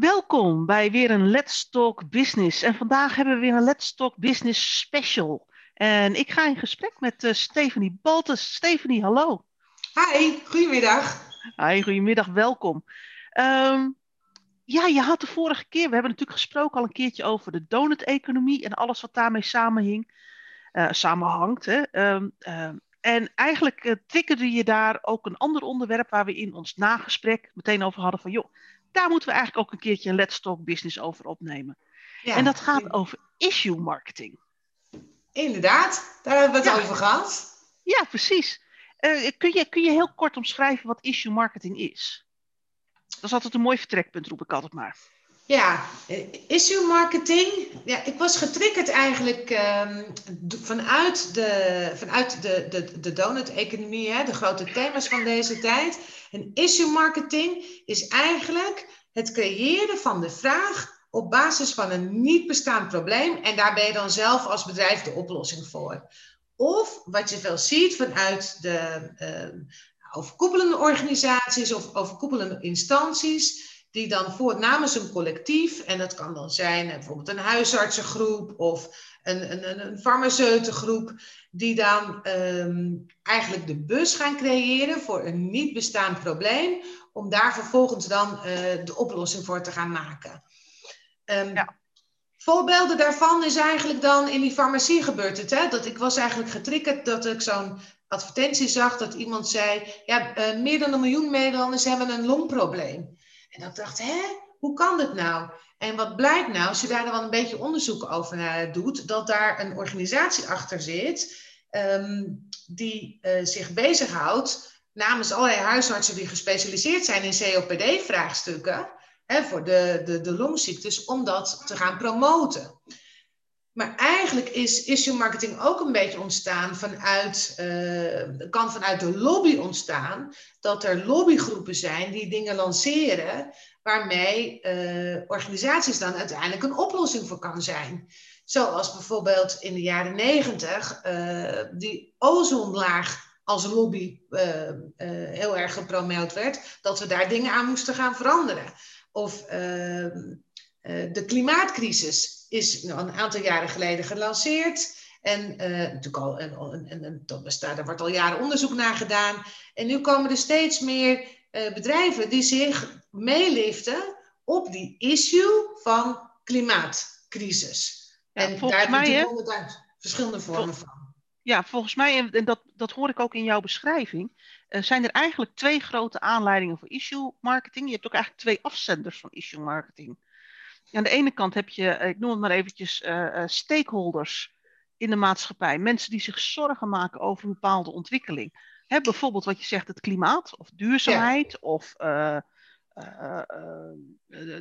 Welkom bij weer een Let's Talk Business. En vandaag hebben we weer een Let's Talk Business special. En ik ga in gesprek met uh, Stephanie Baltes. Stephanie, hallo. Hi, goedemiddag. Hi, goedemiddag, welkom. Um, ja, je had de vorige keer, we hebben natuurlijk gesproken al een keertje over de donut-economie en alles wat daarmee samenhing, uh, samenhangt. Hè. Um, uh, en eigenlijk uh, triggerde je daar ook een ander onderwerp waar we in ons nagesprek meteen over hadden van, joh, daar moeten we eigenlijk ook een keertje een Let's Talk Business over opnemen. Ja, en dat gaat over issue marketing. Inderdaad, daar hebben we het ja. over gehad. Ja, precies. Uh, kun, je, kun je heel kort omschrijven wat issue marketing is? Dat is altijd een mooi vertrekpunt, roep ik altijd maar. Ja, issue marketing. Ja, ik was getriggerd eigenlijk um, vanuit de, vanuit de, de, de donut-economie, de grote thema's van deze tijd. En issue marketing is eigenlijk het creëren van de vraag op basis van een niet bestaand probleem. En daar ben je dan zelf als bedrijf de oplossing voor. Of wat je veel ziet vanuit de uh, overkoepelende organisaties of overkoepelende instanties die dan voor namens een collectief, en dat kan dan zijn bijvoorbeeld een huisartsengroep of een, een, een farmaceutengroep, die dan um, eigenlijk de bus gaan creëren voor een niet bestaand probleem, om daar vervolgens dan uh, de oplossing voor te gaan maken. Um, ja. Voorbeelden daarvan is eigenlijk dan in die farmacie gebeurd het. Hè? Dat ik was eigenlijk getriggerd dat ik zo'n advertentie zag dat iemand zei, ja, uh, meer dan een miljoen Nederlanders hebben een longprobleem. En ik dacht, hè, hoe kan dit nou? En wat blijkt nou, als je daar dan wel een beetje onderzoek over naar doet, dat daar een organisatie achter zit um, die uh, zich bezighoudt namens allerlei huisartsen die gespecialiseerd zijn in COPD-vraagstukken voor de, de, de longziektes, om dat te gaan promoten. Maar eigenlijk is issue marketing ook een beetje ontstaan vanuit, uh, kan vanuit de lobby ontstaan, dat er lobbygroepen zijn die dingen lanceren waarmee uh, organisaties dan uiteindelijk een oplossing voor kan zijn. Zoals bijvoorbeeld in de jaren negentig uh, die ozonlaag als lobby heel erg gepromoot werd, dat we daar dingen aan moesten gaan veranderen. Of de klimaatcrisis is een aantal jaren geleden gelanceerd. En uh, natuurlijk al, en, en, en, daar wordt al jaren onderzoek naar gedaan. En nu komen er steeds meer uh, bedrijven die zich meeliften op die issue van klimaatcrisis. Ja, en daar mij, hebben verschillende vormen van. Ja, volgens mij, en dat, dat hoor ik ook in jouw beschrijving, uh, zijn er eigenlijk twee grote aanleidingen voor issue marketing. Je hebt ook eigenlijk twee afzenders van issue marketing. Aan de ene kant heb je, eh, ik noem het maar eventjes, uh, stakeholders in de maatschappij. Mensen die zich zorgen maken over een bepaalde ontwikkeling. Hè, bijvoorbeeld wat je zegt, het klimaat of duurzaamheid ja. of uh,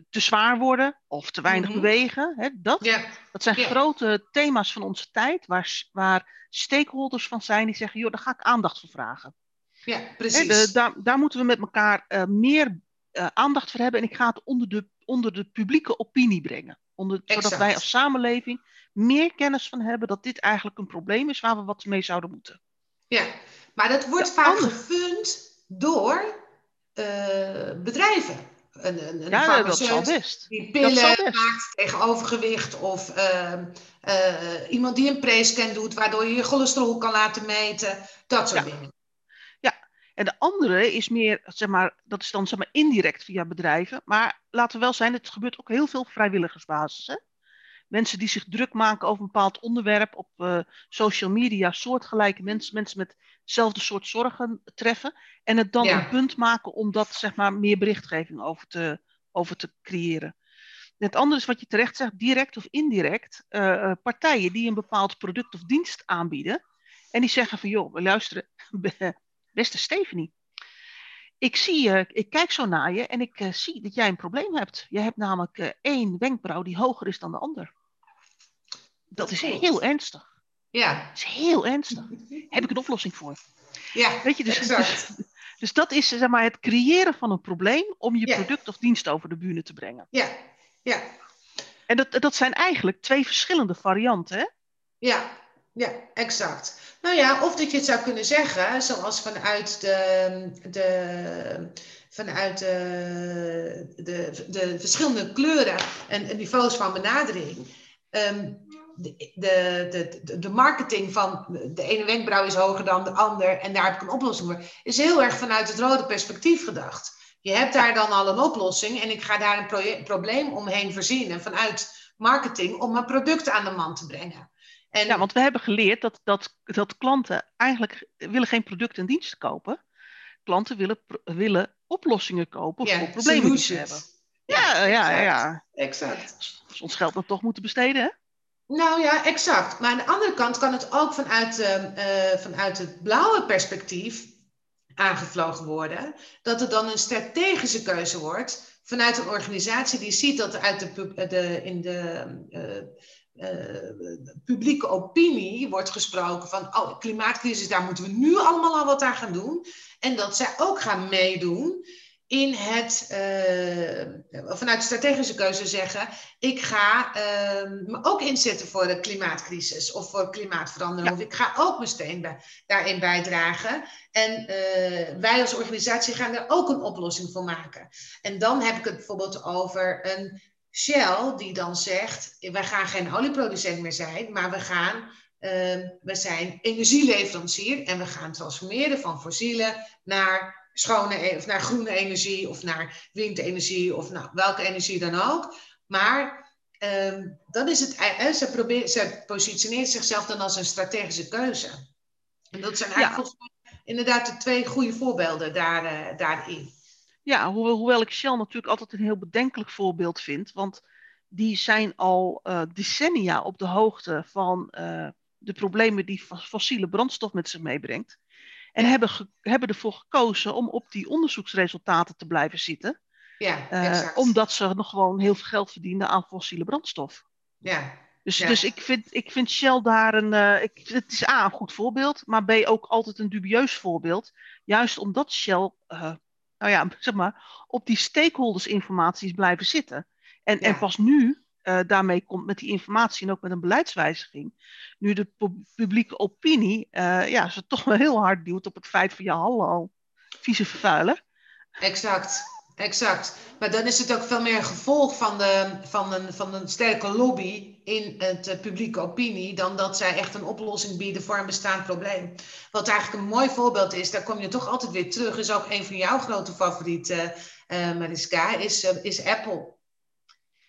te zwaar worden of te weinig mm -hmm. bewegen. Hè, dat, ja. dat zijn ja. grote thema's van onze tijd waar, waar stakeholders van zijn die zeggen, joh, daar ga ik aandacht voor vragen. Ja, precies. Hè, de, daar, daar moeten we met elkaar meer aandacht voor hebben en ik ga het onder de onder de publieke opinie brengen. Onder, zodat wij als samenleving meer kennis van hebben dat dit eigenlijk een probleem is waar we wat mee zouden moeten. Ja, maar dat wordt vaak andere... gefund door uh, bedrijven. Een, een, een ja, dat zal best. Die pillen maakt tegen overgewicht of uh, uh, iemand die een prescan doet waardoor je je cholesterol kan laten meten. Dat soort ja. dingen. En de andere is meer, zeg maar, dat is dan zeg maar indirect via bedrijven. Maar laten we wel zijn, het gebeurt ook heel veel op vrijwilligersbasis. Hè? Mensen die zich druk maken over een bepaald onderwerp op uh, social media, soortgelijke mensen, mensen met hetzelfde soort zorgen treffen. En het dan ja. een punt maken om dat zeg maar meer berichtgeving over te, over te creëren. En het andere is wat je terecht zegt, direct of indirect, uh, partijen die een bepaald product of dienst aanbieden. En die zeggen van joh, we luisteren, Beste Stephanie, ik, zie, uh, ik kijk zo naar je en ik uh, zie dat jij een probleem hebt. Je hebt namelijk uh, één wenkbrauw die hoger is dan de ander. Dat is heel ernstig. Ja. Dat is heel ernstig. Heb ik een oplossing voor. Ja, Weet je, dus, dus, dus, dat is zeg maar, het creëren van een probleem om je ja. product of dienst over de bühne te brengen. Ja, ja. En dat, dat zijn eigenlijk twee verschillende varianten, hè? Ja, ja, exact. Nou ja, of dat je het zou kunnen zeggen, zoals vanuit de, de, vanuit de, de, de verschillende kleuren en, niveaus van benadering. Ehm, de, de, de, de marketing van de ene wenkbrauw is hoger dan de ander en daar heb ik een oplossing voor, is heel erg vanuit het rode perspectief gedacht. Je hebt daar dan al een oplossing en ik ga daar een probleem omheen voorzien en vanuit marketing om mijn product aan de man te brengen. En... Ja, want we hebben geleerd dat, dat, dat klanten eigenlijk willen geen producten en diensten kopen. Klanten willen, willen oplossingen kopen voor problemen die ze hebben. Ja, ja, ja, ja. Exact. Ons geld dan toch moeten besteden, hè? Nou ja, exact. Maar aan de andere kant kan het ook vanuit, uh, vanuit het blauwe perspectief aangevlogen worden. Dat het dan een strategische keuze wordt vanuit een organisatie die ziet dat uit de, de, in de uh, publieke opinie wordt gesproken van oh, klimaatcrisis, daar moeten we nu allemaal al wat aan gaan doen. En dat zij ook gaan meedoen in het, uh, vanuit strategische keuze zeggen, ik ga uh, me ook inzetten voor de klimaatcrisis of voor klimaatverandering. Of ik ga ook mijn steen bij, daarin bijdragen. En uh, wij als organisatie gaan er ook een oplossing voor maken. En dan heb ik het bijvoorbeeld over een Shell die dan zegt, wij gaan geen olieproducent meer zijn, maar we gaan we zijn energieleverancier en we gaan transformeren van fossiele naar schone, e-, of naar groene energie of naar windenergie of nou, welke energie dan ook. Maar dan is het, eh, ze, probeert, ze positioneert zichzelf dan als een strategische keuze. En dat zijn eigenlijk inderdaad de twee goede voorbeelden daar, uh, daarin. Ja, hoewel, hoewel ik Shell natuurlijk altijd een heel bedenkelijk voorbeeld vind. Want die zijn al uh, decennia op de hoogte van de problemen die fossiele brandstof met zich meebrengt. En hebben, hebben ervoor gekozen om op die onderzoeksresultaten te blijven zitten. Ja, uh, omdat ze nog gewoon heel veel geld verdienen aan fossiele brandstof. Ja. Dus, dus ik, vind, ik vind Shell daar een. Ik, het is A, een goed voorbeeld, maar B, ook altijd een dubieus voorbeeld. Juist omdat Shell, nou ja, zeg maar, op die stakeholders informatie is blijven zitten. En, en pas nu uh, daarmee komt met die informatie en ook met een beleidswijziging. Nu de publieke opinie uh, ja, ze toch wel heel hard duwt op het feit van ja, hallo, vieze vervuiler. Exact, exact. Maar dan is het ook veel meer een gevolg van, de, van, een, van een sterke lobby in het uh, publieke opinie dan dat zij echt een oplossing bieden voor een bestaand probleem. Wat eigenlijk een mooi voorbeeld is, daar kom je toch altijd weer terug, is ook een van jouw grote favorieten, Mariska, is, is Apple.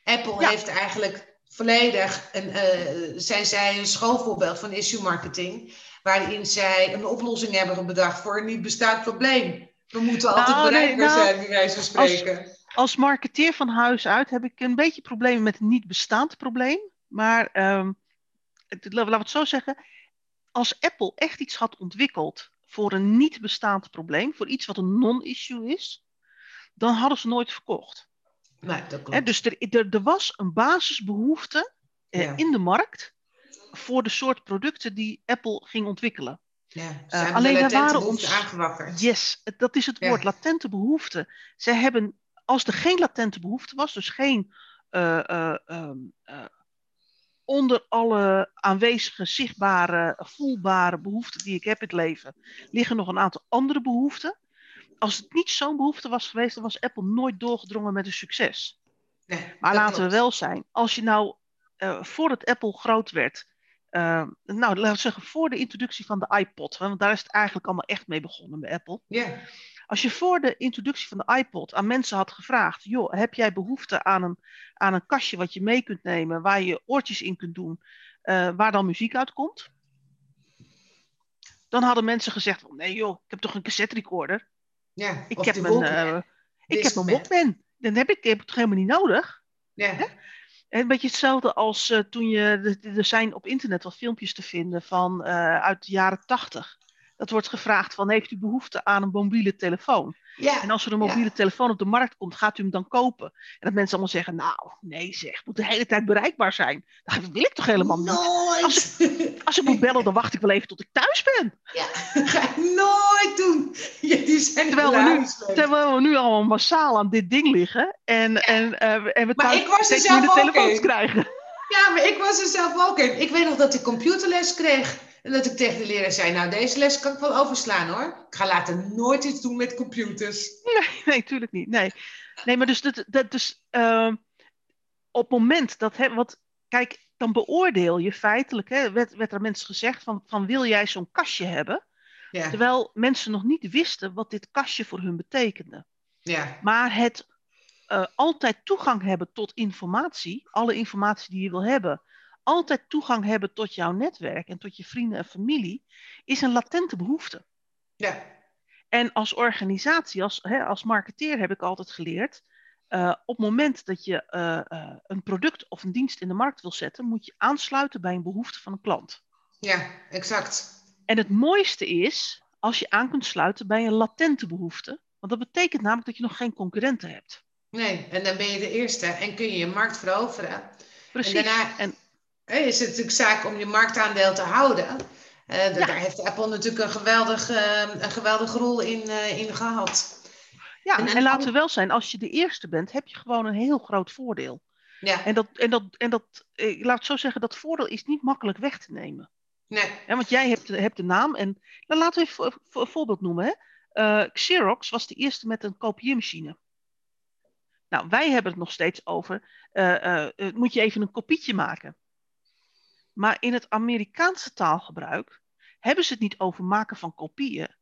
Apple heeft eigenlijk volledig, een, uh, zijn zij een schoolvoorbeeld van issue marketing, waarin zij een oplossing hebben bedacht voor een niet bestaand probleem. We moeten altijd nou, bereikbaar nou, zijn, bij wijze van spreken. Als, als marketeer van huis uit heb ik een beetje problemen met een niet bestaand probleem. Maar um, laten we het zo zeggen. Als Apple echt iets had ontwikkeld voor een niet bestaand probleem, voor iets wat een non-issue is, dan hadden ze nooit verkocht. Nee, dat klopt. dus er, er, er, was een basisbehoefte eh, in de markt voor de soort producten die Apple ging ontwikkelen. Ja, uh, alleen er waren ons aangewakkerd. Yes, dat is het woord, latente behoefte. Zij hebben, als er geen latente behoefte was, dus geen uh, onder alle aanwezige, zichtbare, voelbare behoeften die ik heb in het leven, liggen nog een aantal andere behoeften als het niet zo'n behoefte was geweest, dan was Apple nooit doorgedrongen met een succes. Nee, maar laten we wel zijn, als je nou voordat Apple groot werd, uh, nou laten we zeggen voor de introductie van de iPod, want daar is het eigenlijk allemaal echt mee begonnen bij Apple. Als je voor de introductie van de iPod aan mensen had gevraagd, joh, heb jij behoefte aan een, aan een kastje wat je mee kunt nemen, waar je oortjes in kunt doen, uh, waar dan muziek uitkomt? Dan hadden mensen gezegd, nee joh, ik heb toch een cassette recorder. Ja, ik heb mijn, uh, ik heb mijn Walkman. Dan heb ik, heb het toch helemaal niet nodig. Ja. Hè? Een beetje hetzelfde als uh, toen je. Er zijn op internet wat filmpjes te vinden van uh, uit de jaren tachtig dat wordt gevraagd van heeft u behoefte aan een mobiele telefoon? Ja, en als er een mobiele telefoon op de markt komt, gaat u hem dan kopen? En dat mensen allemaal zeggen, nou, nee zeg, moet de hele tijd bereikbaar zijn. Dat wil ik toch helemaal niet? Als, als ik moet bellen, dan wacht ik wel even tot ik thuis ben. Ja, ga ik nooit doen. Ja, die zijn terwijl, we nu, terwijl we nu allemaal massaal aan dit ding liggen. En, ja. en, uh, en we maar ik was er zelf de telefoons krijgen. Ja, maar ik was er zelf ook in. Ik weet nog dat ik computerles kreeg. En dat ik tegen de leraar zei, nou deze les kan ik wel overslaan hoor. Ik ga later nooit iets doen met computers. Nee, nee, tuurlijk niet. Nee. Nee, maar dus, dat, dat, dus uh, op het moment dat, hè, wat, kijk, dan beoordeel je feitelijk, hè, werd, werd er mensen gezegd van, van wil jij zo'n kastje hebben? Ja. Terwijl mensen nog niet wisten wat dit kastje voor hun betekende. Ja. Maar het uh, altijd toegang hebben tot informatie, alle informatie die je wil hebben, altijd toegang hebben tot jouw netwerk en tot je vrienden en familie, is een latente behoefte. Ja. En als organisatie, als, hè, als marketeer heb ik altijd geleerd, uh, op het moment dat je uh, uh, een product of een dienst in de markt wil zetten, moet je aansluiten bij een behoefte van een klant. Ja, exact. En het mooiste is als je aan kunt sluiten bij een latente behoefte, want dat betekent namelijk dat je nog geen concurrenten hebt. Nee, en dan ben je de eerste en kun je je markt veroveren. Precies. En daarna en... is het natuurlijk zaak om je marktaandeel te houden. Uh, ja. Daar heeft Apple natuurlijk een, geweldig, uh, een geweldige rol in, uh, in gehad. Ja, en, en, en laten we wel zijn, als je de eerste bent, heb je gewoon een heel groot voordeel. Ja. En, dat, en, dat, en dat, ik laat het zo zeggen, dat voordeel is niet makkelijk weg te nemen. Nee. Ja, want jij hebt, hebt de naam en nou, laten we even een voorbeeld noemen. Hè. Xerox was de eerste met een kopieermachine. Nou, wij hebben het nog steeds over, uh, uh, moet je even een kopietje maken. Maar in het Amerikaanse taalgebruik hebben ze het niet over maken van kopieën.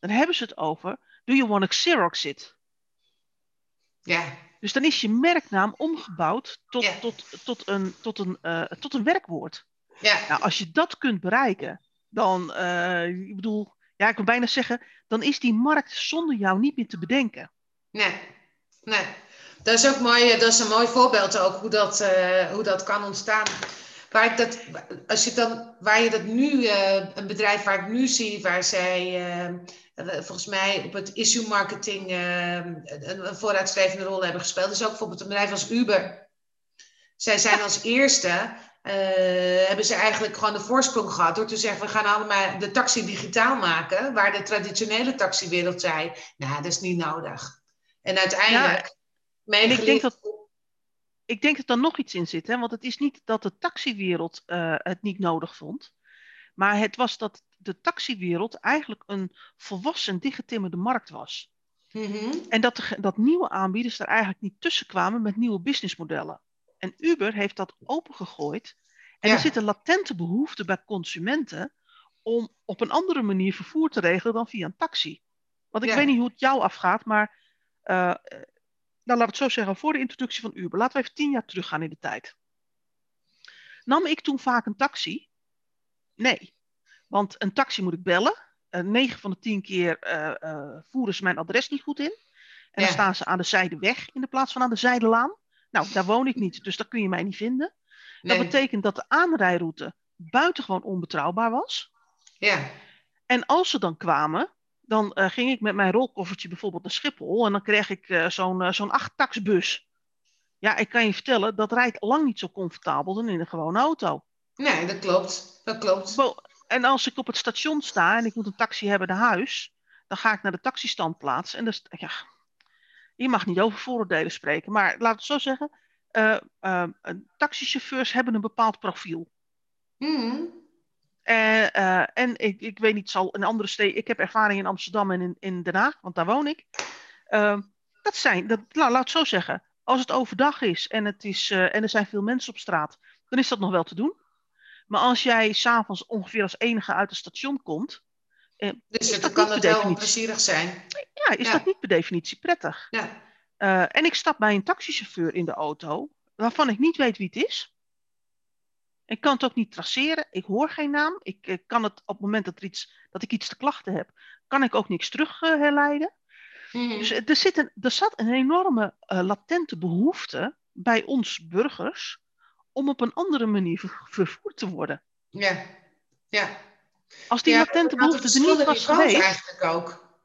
Dan hebben ze het over, do you want to Xerox it? Ja. Dus dan is je merknaam omgebouwd tot, ja. tot, tot, een, tot, een, uh, tot een werkwoord. Ja. Nou, als je dat kunt bereiken, dan, ik bedoel, ja, ik wil bijna zeggen, dan is die markt zonder jou niet meer te bedenken. Nee, nee. Dat is ook mooi, dat is een mooi voorbeeld ook hoe dat, uh, hoe dat kan ontstaan. Waar, dat, als je dan, waar je dat nu, uh, een bedrijf waar ik nu zie, waar zij uh, volgens mij op het issue marketing een, een vooruitstrevende rol hebben gespeeld, is ook bijvoorbeeld een bedrijf als Uber. Zij zijn als eerste, hebben ze eigenlijk gewoon de voorsprong gehad door te zeggen, we gaan allemaal de taxi digitaal maken, waar de traditionele taxiwereld zei, nou, dat is niet nodig. En uiteindelijk... Ja. En ik denk, dat, ik denk dat er nog iets in zit. Hè? Want het is niet dat de taxiwereld uh, het niet nodig vond. Maar het was dat de taxiwereld eigenlijk een volwassen, dichtgetimmerde markt was. Mm-hmm. En dat, de, dat nieuwe aanbieders er eigenlijk niet tussen kwamen met nieuwe businessmodellen. En Uber heeft dat opengegooid. En ja. er zit een latente behoefte bij consumenten om op een andere manier vervoer te regelen dan via een taxi. Want ik ja. weet niet hoe het jou afgaat, maar uh, nou, laat ik het zo zeggen, voor de introductie van Uber, laten we even tien jaar teruggaan in de tijd. Nam ik toen vaak een taxi? Nee. Want een taxi moet ik bellen. Uh, 9 van de 10 keer uh, uh, voeren ze mijn adres niet goed in. En ja. dan staan ze aan de zijde weg in de plaats van aan de zijdelaan. Nou, daar woon ik niet, dus daar kun je mij niet vinden. Nee. Dat betekent dat de aanrijroute buitengewoon onbetrouwbaar was. Ja. En als ze dan kwamen, dan uh, ging ik met mijn rolkoffertje bijvoorbeeld naar Schiphol en dan kreeg ik uh, zo'n uh, zo'n achttaxbus. Ja, ik kan je vertellen, dat rijdt lang niet zo comfortabel dan in een gewone auto. Nee, dat klopt. Dat klopt. En als ik op het station sta en ik moet een taxi hebben naar huis, dan ga ik naar de taxistandplaats. En dus, ja, je mag niet over vooroordelen spreken, maar laat het zo zeggen, taxichauffeurs hebben een bepaald profiel. Mm. Uh, uh, en ik, ik weet niet, zal een andere steden. Ik heb ervaring in Amsterdam en in, in Den Haag, want daar woon ik. Uh, dat zijn, dat, nou, laat het zo zeggen. Als het overdag is en, het is en er zijn veel mensen op straat, dan is dat nog wel te doen. Maar als jij s'avonds ongeveer als enige uit het station komt. dus dan kan het wel onplezierig zijn. Ja, is ja. dat niet per definitie prettig. Ja. en ik stap bij een taxichauffeur in de auto, waarvan ik niet weet wie het is. Ik kan het ook niet traceren. Ik hoor geen naam. Ik, ik kan het op het moment dat, er iets, dat ik iets te klachten heb, kan ik ook niks terug uh, herleiden. Mm. Dus er, zit een, er zat een enorme uh, latente behoefte bij ons burgers om op een andere manier ver, vervoerd te worden. Ja, ja. Als die ja, latente behoefte er niet was geweest... eigenlijk ook.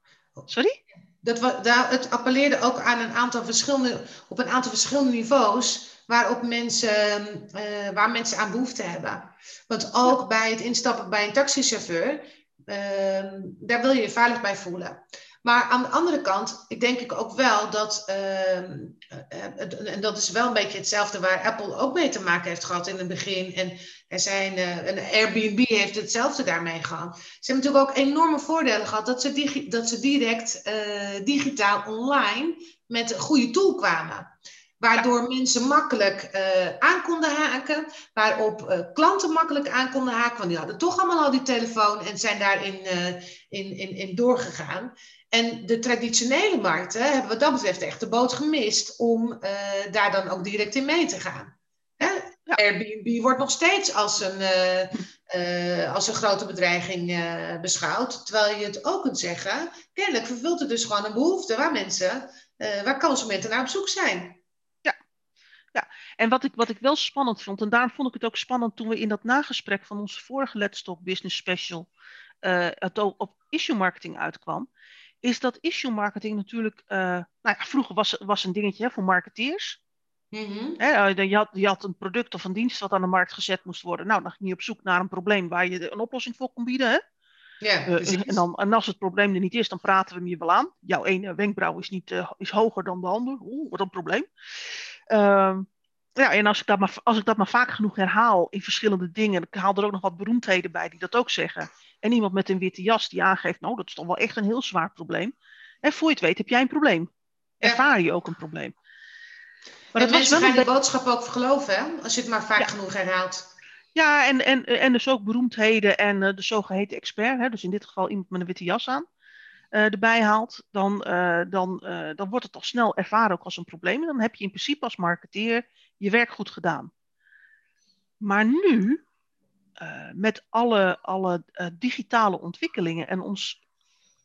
Sorry? Dat, daar, het appelleerde ook aan een aantal verschillende, op een aantal verschillende niveaus waarop mensen, uh, waar mensen aan behoefte hebben. Want ook ja. bij het instappen bij een taxichauffeur, uh, daar wil je je veilig bij voelen. Maar aan de andere kant, ik denk ik ook wel dat, ehm, eh, en dat is wel een beetje hetzelfde waar Apple ook mee te maken heeft gehad in het begin. En er zijn, uh, een Airbnb heeft hetzelfde daarmee gehad. Ze hebben natuurlijk ook enorme voordelen gehad dat ze, dat ze direct digitaal online met een goede tool kwamen. Waardoor mensen makkelijk uh, aan konden haken. Waarop uh, klanten makkelijk aan konden haken. Want die hadden toch allemaal al die telefoon en zijn daarin uh, in, in, in doorgegaan. En de traditionele markten hebben wat dat betreft echt de boot gemist om daar dan ook direct in mee te gaan. Hè? Ja. Airbnb wordt nog steeds als een, als een grote bedreiging beschouwd. Terwijl je het ook kunt zeggen, kennelijk vervult het dus gewoon een behoefte waar mensen, waar consumenten naar op zoek zijn. En wat ik, wat ik wel spannend vond, en daarom vond ik het ook spannend toen we in dat nagesprek van onze vorige Let's Talk Business Special uh, het op issue marketing uitkwam, is dat issue marketing natuurlijk, uh, nou ja, vroeger was, was een dingetje hè, voor marketeers. Mm-hmm. Hè, je, had, je had een product of een dienst wat aan de markt gezet moest worden. Nou, dan ging je op zoek naar een probleem waar je een oplossing voor kon bieden. Hè? Ja, uh, en, dan, en als het probleem er niet is, dan praten we hem je wel aan. Jouw ene wenkbrauw is, niet, uh, is hoger dan de ander. Oeh, wat een probleem. Uh, ja, en als ik, dat maar, als ik dat maar vaak genoeg herhaal in verschillende dingen, ik haal er ook nog wat beroemdheden bij die dat ook zeggen. En iemand met een witte jas die aangeeft, nou, dat is toch wel echt een heel zwaar probleem. En voor je het weet heb jij een probleem. Ervaar je ook een probleem. Maar en dat mensen gaan die boodschap ook geloven, hè? als je het maar vaak ja. genoeg herhaalt. Ja, en, en, en dus ook beroemdheden en uh, de zogeheten expert, hè? dus in dit geval iemand met een witte jas aan, erbij haalt, dan, uh, dan, dan wordt het al snel ervaren ook als een probleem. En dan heb je in principe als marketeer je werk goed gedaan. Maar nu, met alle, alle digitale ontwikkelingen en ons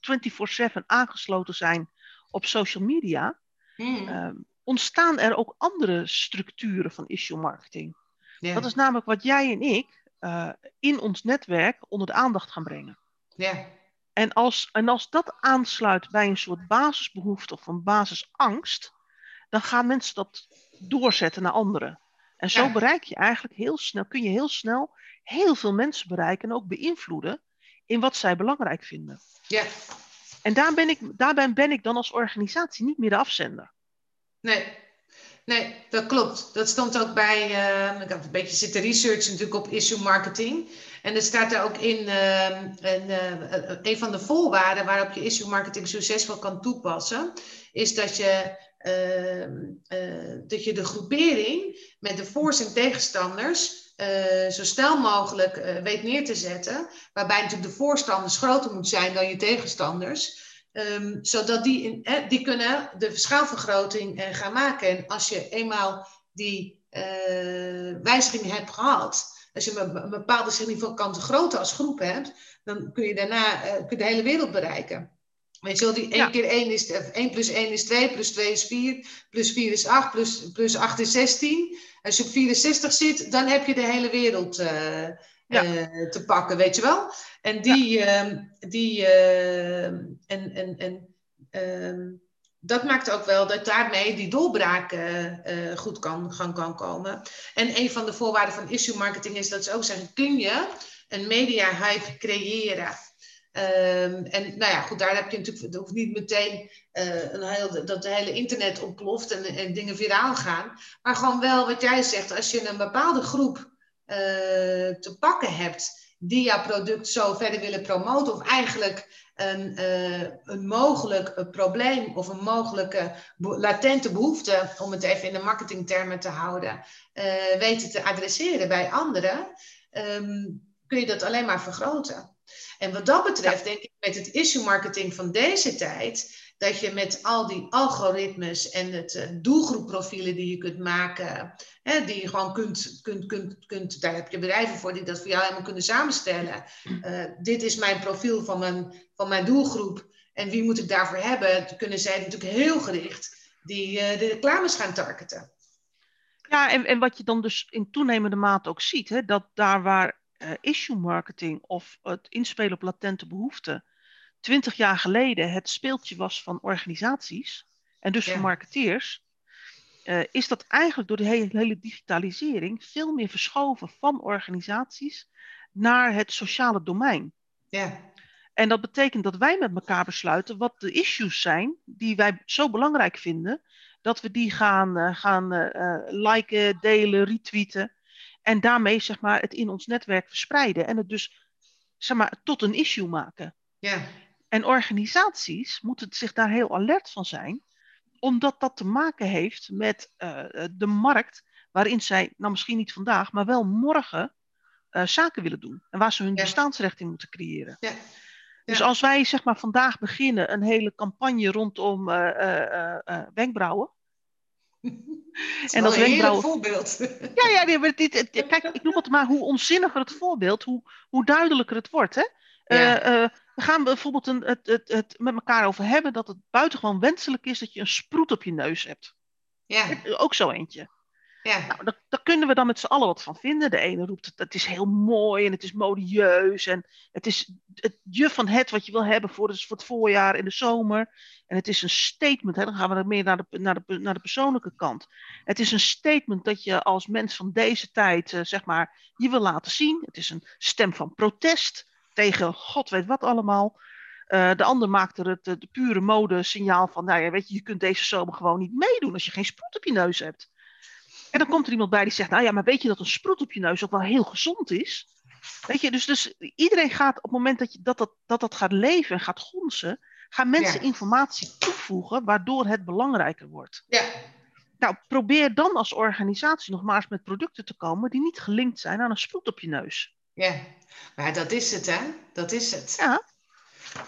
24/7 aangesloten zijn op social media, mm. uh, ontstaan er ook andere structuren van issue marketing. Yeah. Dat is namelijk wat jij en ik in ons netwerk onder de aandacht gaan brengen. Yeah. En, als, en als dat aansluit bij een soort basisbehoefte of een basisangst, dan gaan mensen dat doorzetten naar anderen. En zo ja. bereik je eigenlijk heel snel, kun je heel snel heel veel mensen bereiken en ook beïnvloeden in wat zij belangrijk vinden. Ja. En daar ben ik, daarbij ben ik dan als organisatie niet meer de afzender. Nee, nee dat klopt. Dat stond ook bij, uh, ik heb een beetje zitten research natuurlijk op issue marketing. En er staat er ook in, een, uh, een van de voorwaarden waarop je issue marketing succesvol kan toepassen, is dat je uh, uh, dat je de groepering met de voor's en tegenstanders uh, zo snel mogelijk weet neer te zetten. Waarbij natuurlijk de voorstanders groter moeten zijn dan je tegenstanders. Um, zodat die, in, eh, die kunnen de schaalvergroting gaan maken. En als je eenmaal die wijziging hebt gehad, als je een, bepaalde significante grootte als groep hebt, dan kun je daarna kun je de hele wereld bereiken. Weet je wel, die 1 ja. keer 1 is 1 plus 1 is 2, plus 2 is 4, plus 4 is 8, plus, plus 8 is 16. Als je op 64 zit, dan heb je de hele wereld uh, ja. uh, te pakken, weet je wel. En die, ja. uh, die en, en, en dat maakt ook wel dat daarmee die doorbraak goed kan, kan, kan komen. En een van de voorwaarden van issue marketing is dat ze ook zeggen, kun je een media hype creëren? Um, en nou ja, goed, daar heb je natuurlijk, hoeft niet meteen uh, een heel, dat de hele internet ontploft en, en, dingen viraal gaan. Maar gewoon wel wat jij zegt, als je een bepaalde groep te pakken hebt die jouw product zo verder willen promoten, of eigenlijk een, uh, een mogelijk probleem of een mogelijke latente behoefte, om het even in de marketingtermen te houden, weten te adresseren bij anderen, um, kun je dat alleen maar vergroten. En wat dat betreft, denk ik met het issue marketing van deze tijd, dat je met al die algoritmes en het uh, doelgroepprofielen die je kunt maken, hè, die je gewoon kunt, kunt, kunt, kunt, daar heb je bedrijven voor die dat voor jou helemaal kunnen samenstellen. Uh, dit is mijn profiel van mijn, van mijn doelgroep en wie moet ik daarvoor hebben? kunnen zij natuurlijk heel gericht die uh, de reclames gaan targeten. Ja, en, en wat je dan dus in toenemende mate ook ziet, hè, dat daar waar issue marketing of het inspelen op latente behoeften twintig jaar geleden het speeltje was van organisaties en dus ja. van marketeers, uh, is dat eigenlijk door de hele, hele, digitalisering veel meer verschoven van organisaties naar het sociale domein. Ja. En dat betekent dat wij met elkaar besluiten wat de issues zijn die wij zo belangrijk vinden, dat we die gaan, uh, gaan uh, liken, delen, retweeten. En daarmee zeg maar, het in ons netwerk verspreiden. En het dus zeg maar, tot een issue maken. Ja. En organisaties moeten zich daar heel alert van zijn, omdat dat te maken heeft met uh, de markt waarin zij, nou misschien niet vandaag, maar wel morgen uh, zaken willen doen. En waar ze hun ja. bestaansrecht in moeten creëren. Ja. Dus als wij zeg maar vandaag beginnen een hele campagne rondom uh, wenkbrauwen. en dat wenkbrauwen. voorbeeld. Ja, ja nee, maar dit, kijk, ik noem het maar hoe onzinniger het voorbeeld, hoe, hoe duidelijker het wordt. Hè? Ja. We gaan bijvoorbeeld een, het, het, het met elkaar over hebben dat het buitengewoon wenselijk is dat je een sproet op je neus hebt. Ja. Ook zo eentje. Ja. Nou, daar, daar, kunnen we dan met z'n allen wat van vinden. De ene roept het, het is heel mooi en het is modieus en het is het je van het wat je wil hebben voor, voor het voorjaar en de zomer. En het is een statement, hè, dan gaan we meer naar de, naar, de, naar de persoonlijke kant. Het is een statement dat je als mens van deze tijd, uh, zeg maar, je wil laten zien. Het is een stem van protest tegen god weet wat allemaal. Uh, de ander maakt er het de pure mode signaal van, nou ja, weet je, je kunt deze zomer gewoon niet meedoen als je geen sproet op je neus hebt. En dan komt er iemand bij die zegt, nou ja, maar weet je dat een sproet op je neus ook wel heel gezond is? Weet je, dus, dus iedereen gaat op het moment dat, je, dat, dat, dat dat gaat leven en gaat gonzen, gaan mensen ja. informatie toevoegen waardoor het belangrijker wordt. Ja. Nou, probeer dan als organisatie nog maar eens met producten te komen die niet gelinkt zijn aan een sproet op je neus. Ja, maar dat is het, hè? Dat is het. Ja.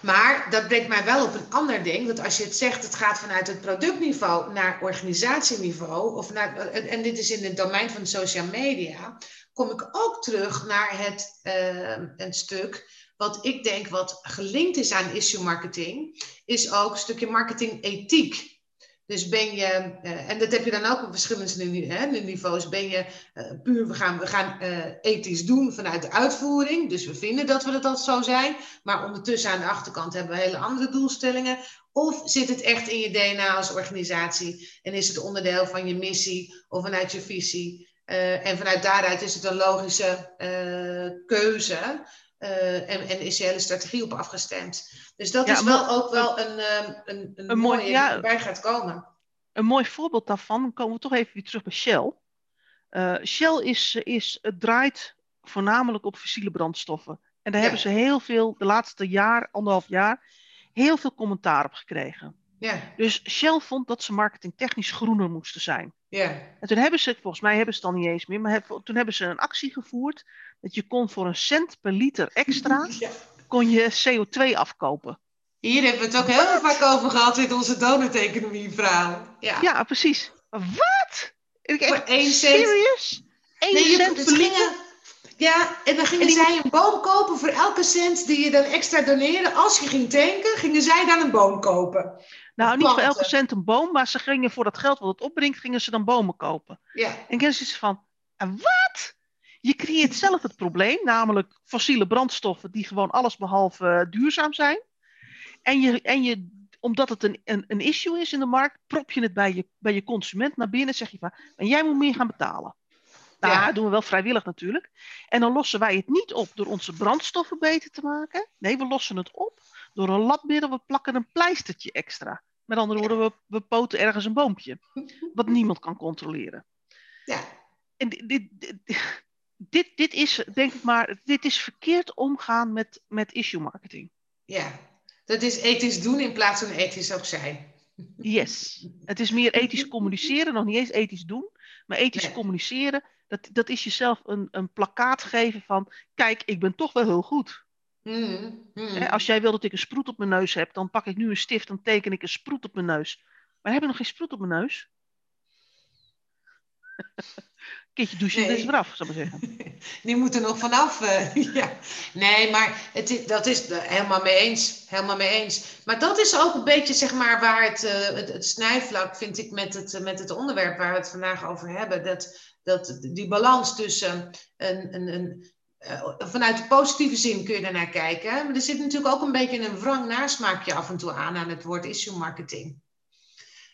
Maar dat brengt mij wel op een ander ding. Dat als je het zegt, het gaat vanuit het productniveau naar organisatieniveau. Of naar, en dit is in het domein van social media. Kom ik ook terug naar het uh, een stuk. Wat ik denk wat gelinkt is aan issue marketing. Is ook een stukje marketing ethiek. Dus ben je, uh, en dat heb je dan ook op verschillende niveaus, ben je uh, puur, we gaan, we gaan uh, ethisch doen vanuit de uitvoering. Dus we vinden dat we dat zo zijn. Maar ondertussen aan de achterkant hebben we hele andere doelstellingen. Of zit het echt in je DNA als organisatie en is het onderdeel van je missie of vanuit je visie? en vanuit daaruit is het een logische keuze. Uh, en, en, is je hele strategie op afgestemd. Dus dat ja, is wel ook wel een, een, een, een mooie mooi, ja, die erbij gaat komen. Een mooi voorbeeld daarvan, dan komen we toch even weer terug bij Shell. Uh, Shell is, is, het draait voornamelijk op fossiele brandstoffen. En daar ja. hebben ze heel veel, de laatste jaar, anderhalf jaar, heel veel commentaar op gekregen. Ja. Dus Shell vond dat ze marketingtechnisch groener moesten zijn. Ja. En toen hebben ze, volgens mij hebben ze het dan niet eens meer, maar heb, toen hebben ze een actie gevoerd dat je kon voor een cent per liter extra, ja. kon je CO2 afkopen. Hier hebben we het ook heel vaak over gehad in onze donut-economie verhaal. Ja. ja, precies. Wat? Ik voor één cent. Serious? Eén nee, cent per liter? Ja, en dan gingen en die... zij een boom kopen voor elke cent die je dan extra doneerde. Als je ging tanken, gingen zij dan een boom kopen. Nou, niet voor elke cent een boom, maar ze gingen voor dat geld wat het opbrengt, gingen ze dan bomen kopen. Ja. En dan is van, wat? Je creëert zelf het probleem, namelijk fossiele brandstoffen die gewoon allesbehalve uh, duurzaam zijn. En, je, en je, omdat het een, een, een issue is in de markt, prop je het bij je, bij je consument naar binnen. Zeg je van, en jij moet meer gaan betalen. Nou, ja. dat doen we wel vrijwillig natuurlijk. En dan lossen wij het niet op door onze brandstoffen beter te maken. Nee, we lossen het op door een labmiddel. We plakken een pleistertje extra. Met andere woorden, we, we poten ergens een boompje. Wat niemand kan controleren. Ja. En dit, dit, dit, dit is, denk ik maar, dit is verkeerd omgaan met, met issue marketing. Ja, dat is ethisch doen in plaats van ethisch ook zijn. Yes. Het is meer ethisch communiceren, nog niet eens ethisch doen, maar ethisch nee. communiceren. Dat, dat is jezelf een, een plakkaat geven van, kijk, ik ben toch wel heel goed. Mm, mm. Als jij wil dat ik een sproet op mijn neus heb, dan pak ik nu een stift, dan teken ik een sproet op mijn neus. Maar heb ik nog geen sproet op mijn neus? keertje douchen nee. is eraf, zou ik maar zeggen. Die moeten nog vanaf. Uh, ja. Nee, maar het, dat is helemaal mee eens. Helemaal mee eens. Maar dat is ook een beetje zeg maar waar het, uh, het, het, snijvlak, vind ik, met het, met het onderwerp waar we het vandaag over hebben. Dat, dat die balans tussen een, een, een uh, vanuit de positieve zin kun je daarnaar kijken. Maar er zit natuurlijk ook een beetje een wrang nasmaakje af en toe aan aan het woord issue marketing.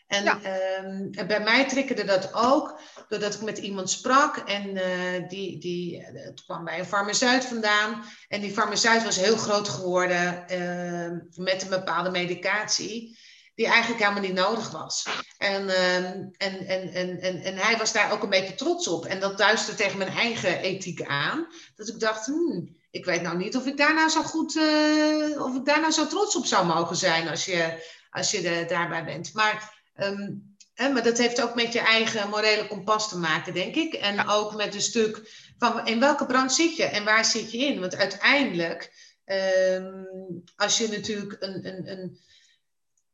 En ehm, bij mij triggerde dat ook doordat ik met iemand sprak en uh, die, die het kwam bij een farmaceut vandaan. En die farmaceut was heel groot geworden uh, met een bepaalde medicatie die eigenlijk helemaal niet nodig was. En, uh, en, en, en, en, en hij was daar ook een beetje trots op. En dat duisterde tegen mijn eigen ethiek aan. Dat ik dacht, hmm, ik weet nou niet of ik daar nou zo goed, uh, of ik daar nou zo trots op zou mogen zijn als je, als je de, daarbij bent. Maar um, maar dat heeft ook met je eigen morele kompas te maken, denk ik. En ook met een stuk van in welke branche zit je en waar zit je in? Want uiteindelijk, um, als je natuurlijk een, een, een,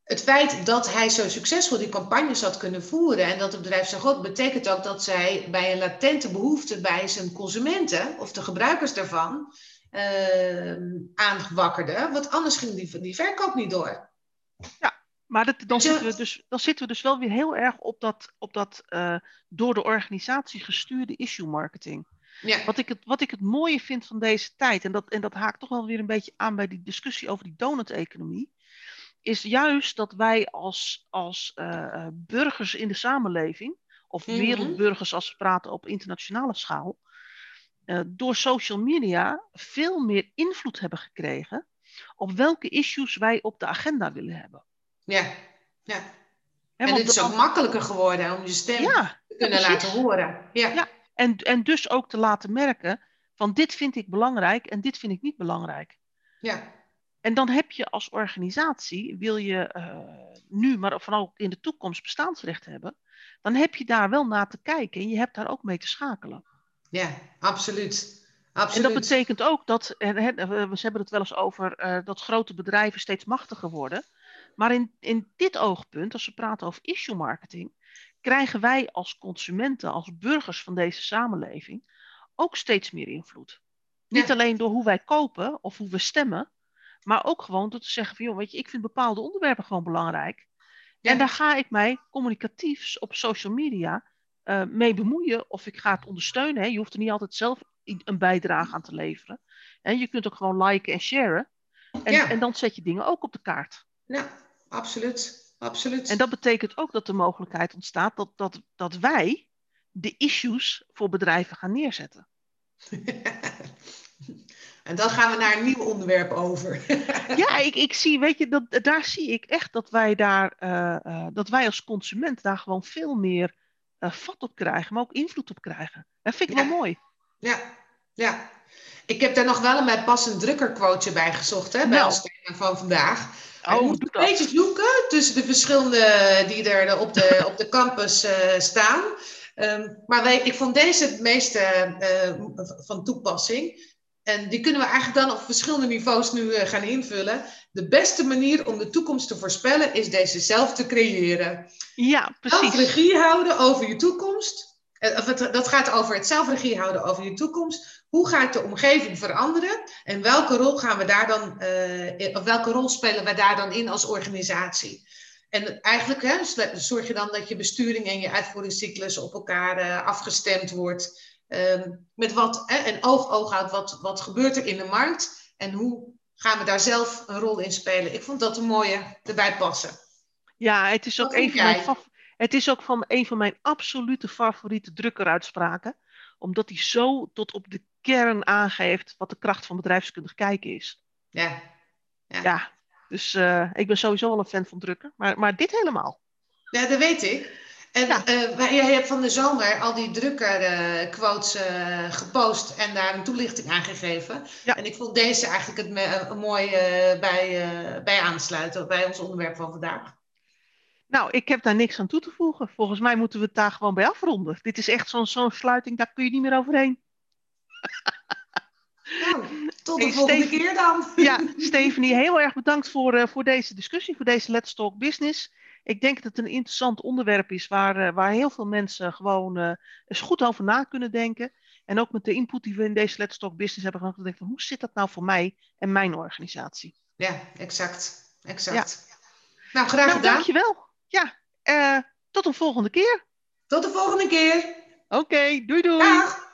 het feit dat hij zo succesvol die campagnes had kunnen voeren en dat het bedrijf zo groot, betekent ook dat zij bij een latente behoefte bij zijn consumenten of de gebruikers daarvan uh, aanwakkerde. Want anders ging die, die verkoop niet door. Ja, maar dat, dan, zitten we dus, dan zitten we dus wel weer heel erg op dat, op dat uh, door de organisatie gestuurde issue marketing. Ja. Wat, ik het, wat ik het mooie vind van deze tijd, en dat, en dat haakt toch wel weer een beetje aan bij die discussie over die donut-economie, is juist dat wij als, als uh, burgers in de samenleving, of mm -hmm. wereldburgers als we praten op internationale schaal, uh, door social media veel meer invloed hebben gekregen op welke issues wij op de agenda willen hebben. Ja, ja. en het is ook makkelijker geworden om je stem te kunnen laten horen. Ja. ja. En, en dus ook te laten merken van dit vind ik belangrijk en dit vind ik niet belangrijk. Ja. En dan heb je als organisatie, wil je uh, nu, maar vooral ook in de toekomst bestaansrecht hebben, dan heb je daar wel naar te kijken en je hebt daar ook mee te schakelen. Ja, absoluut. absoluut. En dat betekent ook dat, we hebben het wel eens over, uh, dat grote bedrijven steeds machtiger worden. Maar in, in dit oogpunt, als we praten over issue marketing, krijgen wij als consumenten, als burgers van deze samenleving, ook steeds meer invloed. Ja. Niet alleen door hoe wij kopen of hoe we stemmen, maar ook gewoon door te zeggen van, joh, weet je, ik vind bepaalde onderwerpen gewoon belangrijk. Ja. En daar ga ik mij communicatief op social media uh, mee bemoeien of ik ga het ondersteunen. Hè. Je hoeft er niet altijd zelf een bijdrage aan te leveren. En je kunt ook gewoon liken en sharen. En, ja. en dan zet je dingen ook op de kaart. Ja, absoluut. absoluut. En dat betekent ook dat de mogelijkheid ontstaat dat, dat, dat wij de issues voor bedrijven gaan neerzetten. en dan gaan we naar een nieuw onderwerp over. ja, ik, ik zie, weet je, dat, daar zie ik echt dat wij daar, uh, uh, dat wij als consument daar gewoon veel meer uh, vat op krijgen, maar ook invloed op krijgen. Dat vind ik ja. wel mooi. Ja, ja. Ik heb daar nog wel een bij passend drukkerquoteje bij gezocht, hè, bij nou. ons thema van vandaag. Oh, je moet een beetje zoeken tussen de verschillende die er op de, op de campus staan. Um, maar wij, ik vond deze het meeste van toepassing. En die kunnen we eigenlijk dan op verschillende niveaus nu uh, gaan invullen. De beste manier om de toekomst te voorspellen is deze zelf te creëren. Ja, precies. Zelf regie houden over je toekomst. Dat gaat over het zelf regie houden over je toekomst. Hoe gaat de omgeving veranderen? En welke rol gaan we daar dan, uh, of welke rol spelen we daar dan in als organisatie? En eigenlijk hè, zorg je dan dat je besturing en je uitvoeringscyclus op elkaar uh, afgestemd wordt. Um, met wat, hè, en oog oog houdt, wat, wat gebeurt er in de markt? En hoe gaan we daar zelf een rol in spelen? Ik vond dat een mooie erbij passen. Ja, het is ook, een van, mijn, het is ook van een van mijn absolute favoriete drukkeruitspraken omdat hij zo tot op de kern aangeeft wat de kracht van bedrijfskundig kijken is. Ja. Ja, ja dus uh, ik ben sowieso wel een fan van drukken, maar, maar dit helemaal. Ja, dat weet ik. En ja. uh, jij hebt van de zomer al die drukkerquotes uh, gepost en daar een toelichting aan gegeven. Ja. En ik vond deze eigenlijk het een mooi bij, bij aansluiten bij ons onderwerp van vandaag. Nou, ik heb daar niks aan toe te voegen. Volgens mij moeten we het daar gewoon bij afronden. Dit is echt zo'n zo'n sluiting, daar kun je niet meer overheen. Nou, tot de hey, volgende keer dan. Ja, Stephanie, heel erg bedankt voor, voor deze discussie, voor deze Let's Talk Business. Ik denk dat het een interessant onderwerp is waar, uh, waar heel veel mensen gewoon uh, eens goed over na kunnen denken. En ook met de input die we in deze Let's Talk Business hebben gehad, gedacht, hoe zit dat nou voor mij en mijn organisatie? Ja, exact. exact. Ja. Nou, graag nou, gedaan. Dankjewel. Ja, tot de volgende keer. Tot de volgende keer. Oké, okay, doei doei. Dag.